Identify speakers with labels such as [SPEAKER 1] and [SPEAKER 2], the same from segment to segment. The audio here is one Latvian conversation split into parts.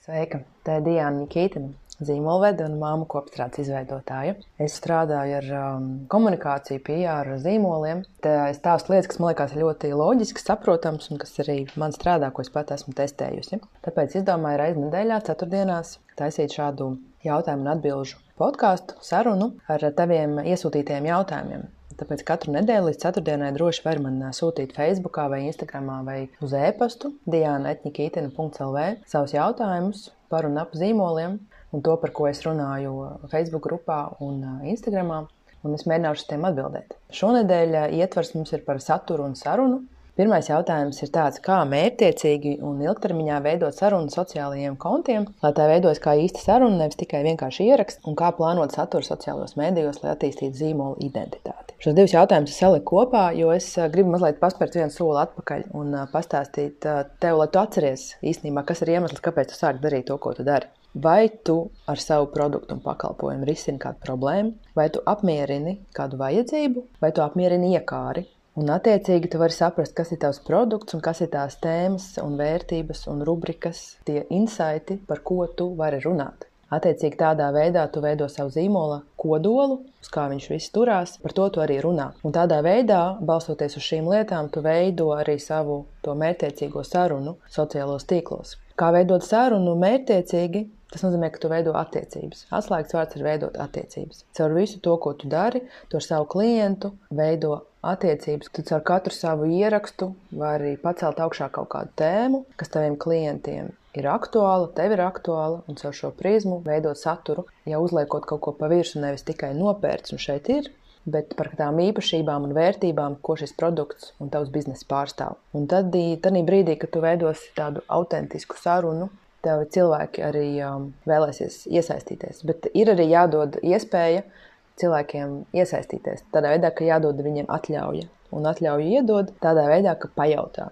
[SPEAKER 1] Sveika! Tā ir Diana Kītena, zīmolvede un māmu kopstrādes izveidotāja. Es strādāju ar um, komunikāciju, PR, zīmoliem. Tā ir stāstu lietas, kas man liekas ļoti loģiskas, saprotamas un kas arī man strādā, ko es pat esmu testējusi. Tāpēc izdomāju reizes nedēļā, ceturtdienās, taisīt šādu jautājumu un atbilžu podkāstu, sarunu ar taviem iesūtītajiem jautājumiem. Tāpēc katru nedēļu līdz ceturtdienai droši var man sūtīt Facebook, vai Instagram, vai uz e-pastu diana.etnikītina.lv savus jautājumus par un ap zīmoliem un to, par ko es runāju Facebook grupā un Instagram. Un es mēģināšu uz tiem atbildēt. Šonadēļ ietvers mums ir par saturu un sarunu. Pirmais jautājums ir tāds, kā mērķtiecīgi un ilgtermiņā veidot sarunu sociālajiem kontiem, lai tā veidojas kā īsta saruna, nevis tikai vienkārši ieraksts, un kā plānot saturu sociālajos mēdījos, lai attīstītu zīmolu identitāti. Šos divus jautājumus es saliku kopā, jo es gribu mazliet paspērt vienu soli atpakaļ un pastāstīt tev, lai tu atceries īstenībā, kas ir iemesls, kāpēc tu sāki darīt to, ko tu dari. Vai tu ar savu produktu un pakalpojumu risini kādu problēmu, vai tu apmierini kādu vajadzību, vai tu apmierini iekāri, Un, attiecīgi, tu vari saprast, kas ir tavs produkts un kas ir tās tēmas, un vērtības un rubrikas, tie insighti, par ko tu vari runāt. Attiecīgi, tādā veidā tu veido savu zīmola kodolu, uz kā viņš viss turās, par to tu arī runā. Un tādā veidā, balstoties uz šīm lietām, tu veido arī savu to mērķtiecīgo sarunu sociālos tīklos. Kā veidot sarunu mērķtiecīgi, Tas nozīmē, ka tu veido attiecības. Atslēgas vārds ir veidot attiecības. Caur visu to, ko tu dari, tu ar savu klientu veido attiecības. Tu caur katru savu ierakstu vari pacelt augšā kaut kādu tēmu, kas taviem klientiem ir aktuāla, tev ir aktuāla, un caur šo prizmu veidot saturu, ja uzliekot kaut ko pa virsmu, nevis tikai nopērts un šeit ir. Bet par tām īpašībām un vērtībām, ko šis produkts un tavs biznesa pārstāv. Un tad, tad brīdī, kad tu veidosi tādu autentisku sarunu, tev cilvēki arī um, vēlēsies iesaistīties. Bet ir arī jādod iespēja cilvēkiem iesaistīties. Tādā veidā, ka jādod viņiem atļauja. Un atļauju iedod tādā veidā, ka pajautā.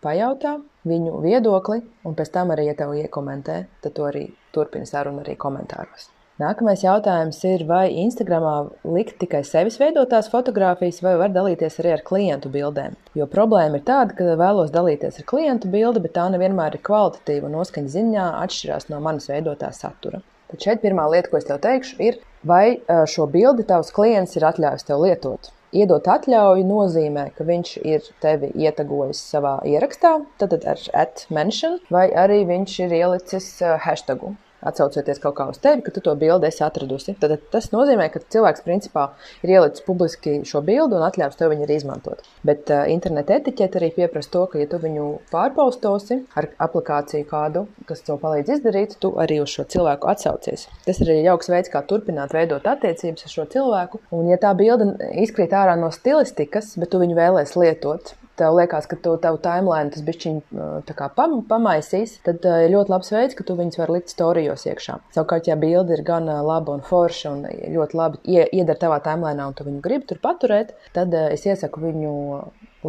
[SPEAKER 1] Pajautā viņu viedokli, un pēc tam arī, ja tev iekomentē, tad to arī turpina sarunu arī komentāros. Nākamais jautājums ir, vai Instagramā likt tikai sevis veidotās fotogrāfijas, vai var dalīties arī ar klientu bildēm. Jo problēma ir tāda, ka vēlos dalīties ar klientu bildi, bet tā nevienmēr ir kvalitatīva un noskaņa ziņā atšķirās no manas veidotā satura. Tad šeit pirmā lieta, ko es tev teikšu, ir, vai šo bildi tavs klients ir atļāvis tev lietot. Iedot atļauju nozīmē, ka viņš ir tevi ietagojis savā ierakstā, tad ar atmention, vai arī viņš ir ielicis hashtagu atsaucoties kaut kā uz tevi, ka tu to bildi esi atradusi. Tad tas nozīmē, ka cilvēks principā ir ielicis publiski šo bildi un atļāvis tev viņu arī izmantot. Bet uh, interneta etiķete arī pieprasa to, ka, ja tu viņu pārpaustosi ar aplikāciju kādu, kas to palīdz izdarīt, tu arī uz šo cilvēku atsaucies. Tas ir arī jauks veids, kā turpināt veidot attiecības ar šo cilvēku. Un, ja tā bilde izkrīt ārā no stilistikas, bet tu viņu vēlēsies lietot, tev liekas, ka tu tavu timeline tas bišķiņ pam, pamaisīs, tad ir ļoti labs veids, ka tu viņus var likt storijos iekšā. Savukārt, ja bilde ir gan laba un forša un ļoti labi ieder tavā timeline un tu viņu gribi tur paturēt, tad es iesaku viņu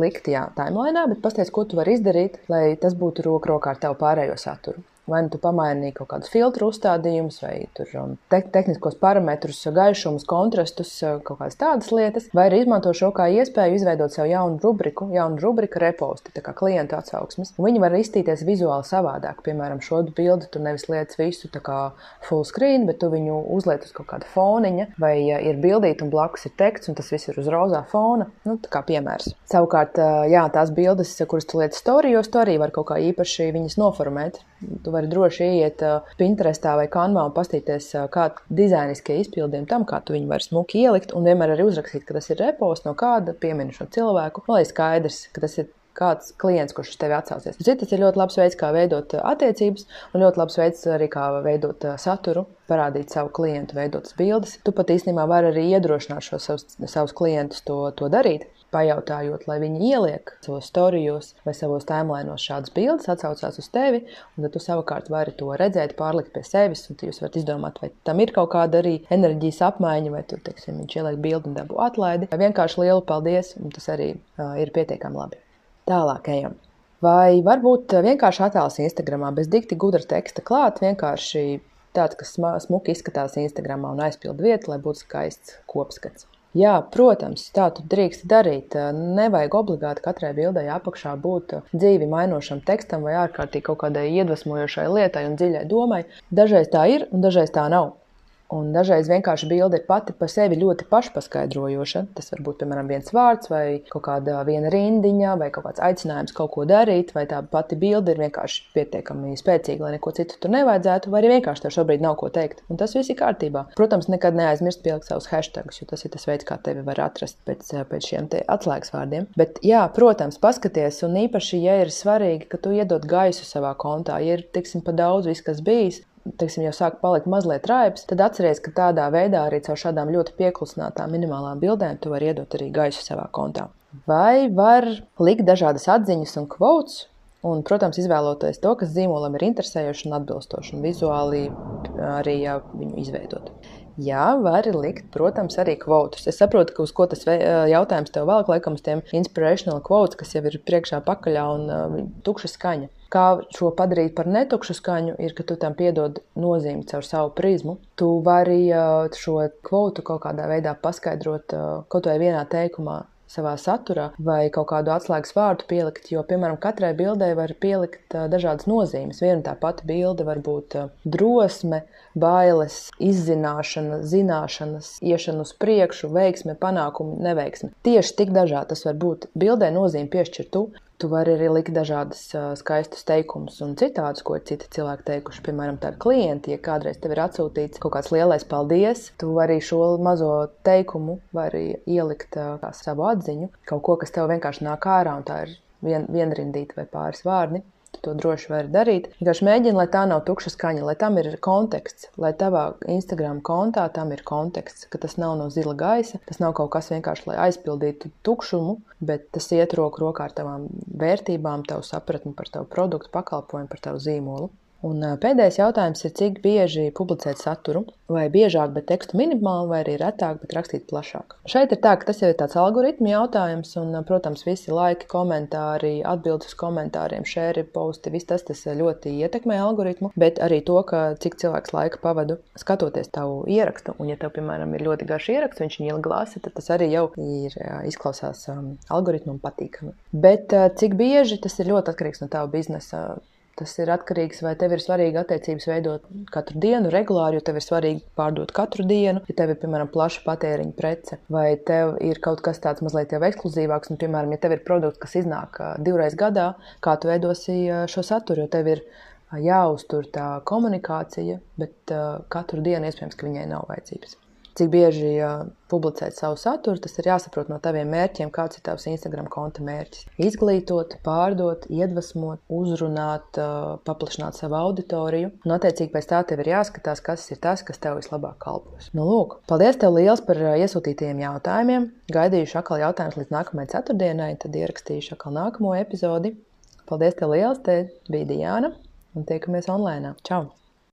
[SPEAKER 1] likt, jā, timeline, bet pasties, ko tu vari izdarīt, lai tas būtu roku rokā ar tavu pārējo saturu. Vai nu tu pamainīji kaut kādus filtru uzstādījumus, vai um, te tehniskos parametrus, gaišumus, kontrastus, uh, kaut kādas tādas lietas, vai arī izmanto šo kā iespēju izveidot sev jaunu rubriku, jaunu rubriku reposti, tā kā klientu atsauksmes. Un viņi var izstīties vizuāli savādāk. Piemēram, šo bildi tu nevis liec visu tā kā full screen, bet tu viņu uzliec uz kaut kāda foniņa, vai ja ir bildīta un blakus ir teksts, un tas viss ir uz rozā fona. Nu, tā kā piemērs. Savukārt, uh, jā, tās bildes, kuras tu liec storijos, tu arī var kaut kā īpaši viņas noformēt. Tu vari droši iet Pinterestā vai Canvā un paskatīties, kāda dizainiskie izpildījumi tam, kā tu viņu vari smuki ielikt, un vienmēr arī uzrakstīt, ka tas ir reposts no kāda pieminu šo cilvēku, lai skaidrs, ka tas ir kāds klients, kurš uz tevi atsaucies. Tas ir ļoti labs veids, kā veidot attiecības, un ļoti labs veids arī, kā veidot saturu, parādīt savu klientu, veidot bildes. Tu pat īstenībā vari arī iedrošināt šos savus, savus klientus to, to darīt pajautājot, lai viņi ieliek savos storijos vai savos tēmlainos šādas bildes, atsaucās uz tevi, un tad tu savukārt vari to redzēt, pārlikt pie sevis, un jūs varat izdomāt, vai tam ir kaut kāda arī enerģijas apmaiņa, vai tur, teiksim, viņš ieliek bildi un dabū atlaidi, vai vienkārši lielu paldies, un tas arī uh, ir pietiekami labi. Tālāk ejam. Vai varbūt vienkārši attēls Instagramā bez dikti gudra teksta klāt, vienkārši tāds, kas smuki izskatās Instagramā un aizpild vietu, lai būtu skaists kopskats. Jā, protams, tā tu drīkst darīt. Nevajag obligāti katrai bildei apakšā būt dzīvi mainošam tekstam vai ārkārtīgi kaut kādai iedvesmojošai lietai un dziļai domai. Dažreiz tā ir, un dažreiz tā nav. Un dažreiz vienkārši bilde pati par sevi ļoti pašpaskaidrojoša. Tas var būt, piemēram, viens vārds, vai kaut kāda viena rindiņa, vai kaut kāds aicinājums kaut ko darīt, vai tā pati bilde ir vienkārši pietiekami spēcīga, lai neko citu tur nevajadzētu, vai arī vienkārši tev šobrīd nav ko teikt. Un tas viss ir kārtībā. Protams, nekad neaizmirst pielikt savus hashtagus, jo tas ir tas veids, kā tevi var atrast pēc, pēc šiem atslēgas vārdiem. Bet, jā, protams, paskaties, un īpaši, ja ir svarīgi, ka tu iedod gaisu savā kontā, ja ir, tiksim, pa daudz viss, kas bijis, teiksim, jau sāk palikt mazliet raips, tad atcerieties, ka tādā veidā arī caur šādām ļoti pieklusinātām minimālām bildēm tu vari iedot arī gaisu savā kontā. Vai var likt dažādas atziņas un kvotus, un, protams, izvēloties to, kas zīmolam ir interesējoši un atbilstoši, un vizuāli arī viņu izveidot. Jā, var likt, protams, arī kvotus. Es saprotu, ka uz ko tas jautājums tev velk, laikam, uz tiem inspirational quotes, kas jau ir priekšā pakaļā un uh, tukša skaņa. Kā šo padarīt par netukšu skaņu, ir, ka tu tam piedod nozīmi caur savu prizmu. Tu vari uh, šo kvotu kaut kādā veidā paskaidrot uh, kaut vai vienā teikumā savā saturā vai kaut kādu atslēgas vārdu pielikt. Jo, piemēram, katrai bildei var pielikt dažādas nozīmes. Viena tā pati bilde var būt drosme, bailes, izzināšana, zināšanas, iešana uz priekšu, veiksme, panākumi, neveiksme. Tieši tik dažādi tas var būt. Bildē nozīme piešķirt tu. Vari arī likt dažādas skaistas teikumus un citādus, ko citi cilvēki teikuši. Piemēram, tādi klienti, ja kādreiz tev ir atsūtīts kaut kāds lielais paldies, tu vari šo mazo teikumu ielikt uh, kā savu atziņu, kaut ko, kas tev vienkārši nāk ārā, un tā ir vien, vienrindīta vai pāris vārdi to droši vari darīt. Vienkārši mēģini, lai tā nav tukša skaņa, lai tam ir konteksts, lai tavā Instagram kontā tam ir konteksts, ka tas nav no zila gaisa, tas nav kaut kas vienkārši, lai aizpildītu tukšumu, bet tas iet roku rokā ar tavām vērtībām, tavu sapratni par tavu produktu, pakalpojumu, par tavu zīmolu. Un pēdējais jautājums ir, cik bieži publicēt saturu, vai biežāk, bet tekstu minimāli, vai arī retāk, bet rakstīt plašāk. Šeit ir tā, ka tas jau ir tāds algoritmu jautājums, un, protams, visi laiki, komentāri, atbildes uz komentāriem, šēri, posti, viss tas, tas ļoti ietekmē algoritmu, bet arī to, ka cik cilvēks laika pavadu skatoties tavu ierakstu, un ja tev, piemēram, ir ļoti garš ieraksts, viņš ir ilgi lasi, tad tas arī jau ir izklausās um, algoritmam patīkami. Bet cik bieži tas ir ļoti atkarīgs no tava biznesa Tas ir atkarīgs vai tev ir svarīgi attiecības veidot katru dienu, regulāri, jo tev ir svarīgi pārdot katru dienu, ja tev ir, piemēram, plaša patēriņa prece, vai tev ir kaut kas tāds mazliet jau ekskluzīvāks, un, piemēram, ja tev ir produkts, kas iznāk divreiz gadā, kā tu veidosi šo saturu, jo tev ir jāuztur tā komunikācija, bet katru dienu iespējams, ka viņai nav vajadzības cik bieži uh, publicēt savu saturu, tas ir jāsaprot no taviem mērķiem, kāds ir tavs Instagram konta mērķis. Izglītot, pārdot, iedvesmot, uzrunāt, uh, paplašināt savu auditoriju. Un, attiecīgi, pēc tā tev ir jāskatās, kas ir tas, kas tev vislabāk kalpos. Nu, lūk, paldies tev liels par iesūtītajiem jautājumiem. Gaidīšu atkal jautājumus līdz nākamajai ceturtdienai, tad ierakstīšu atkal nākamo epizodi. Paldies tev liels, te bija Diana un tiekamies online. Čau!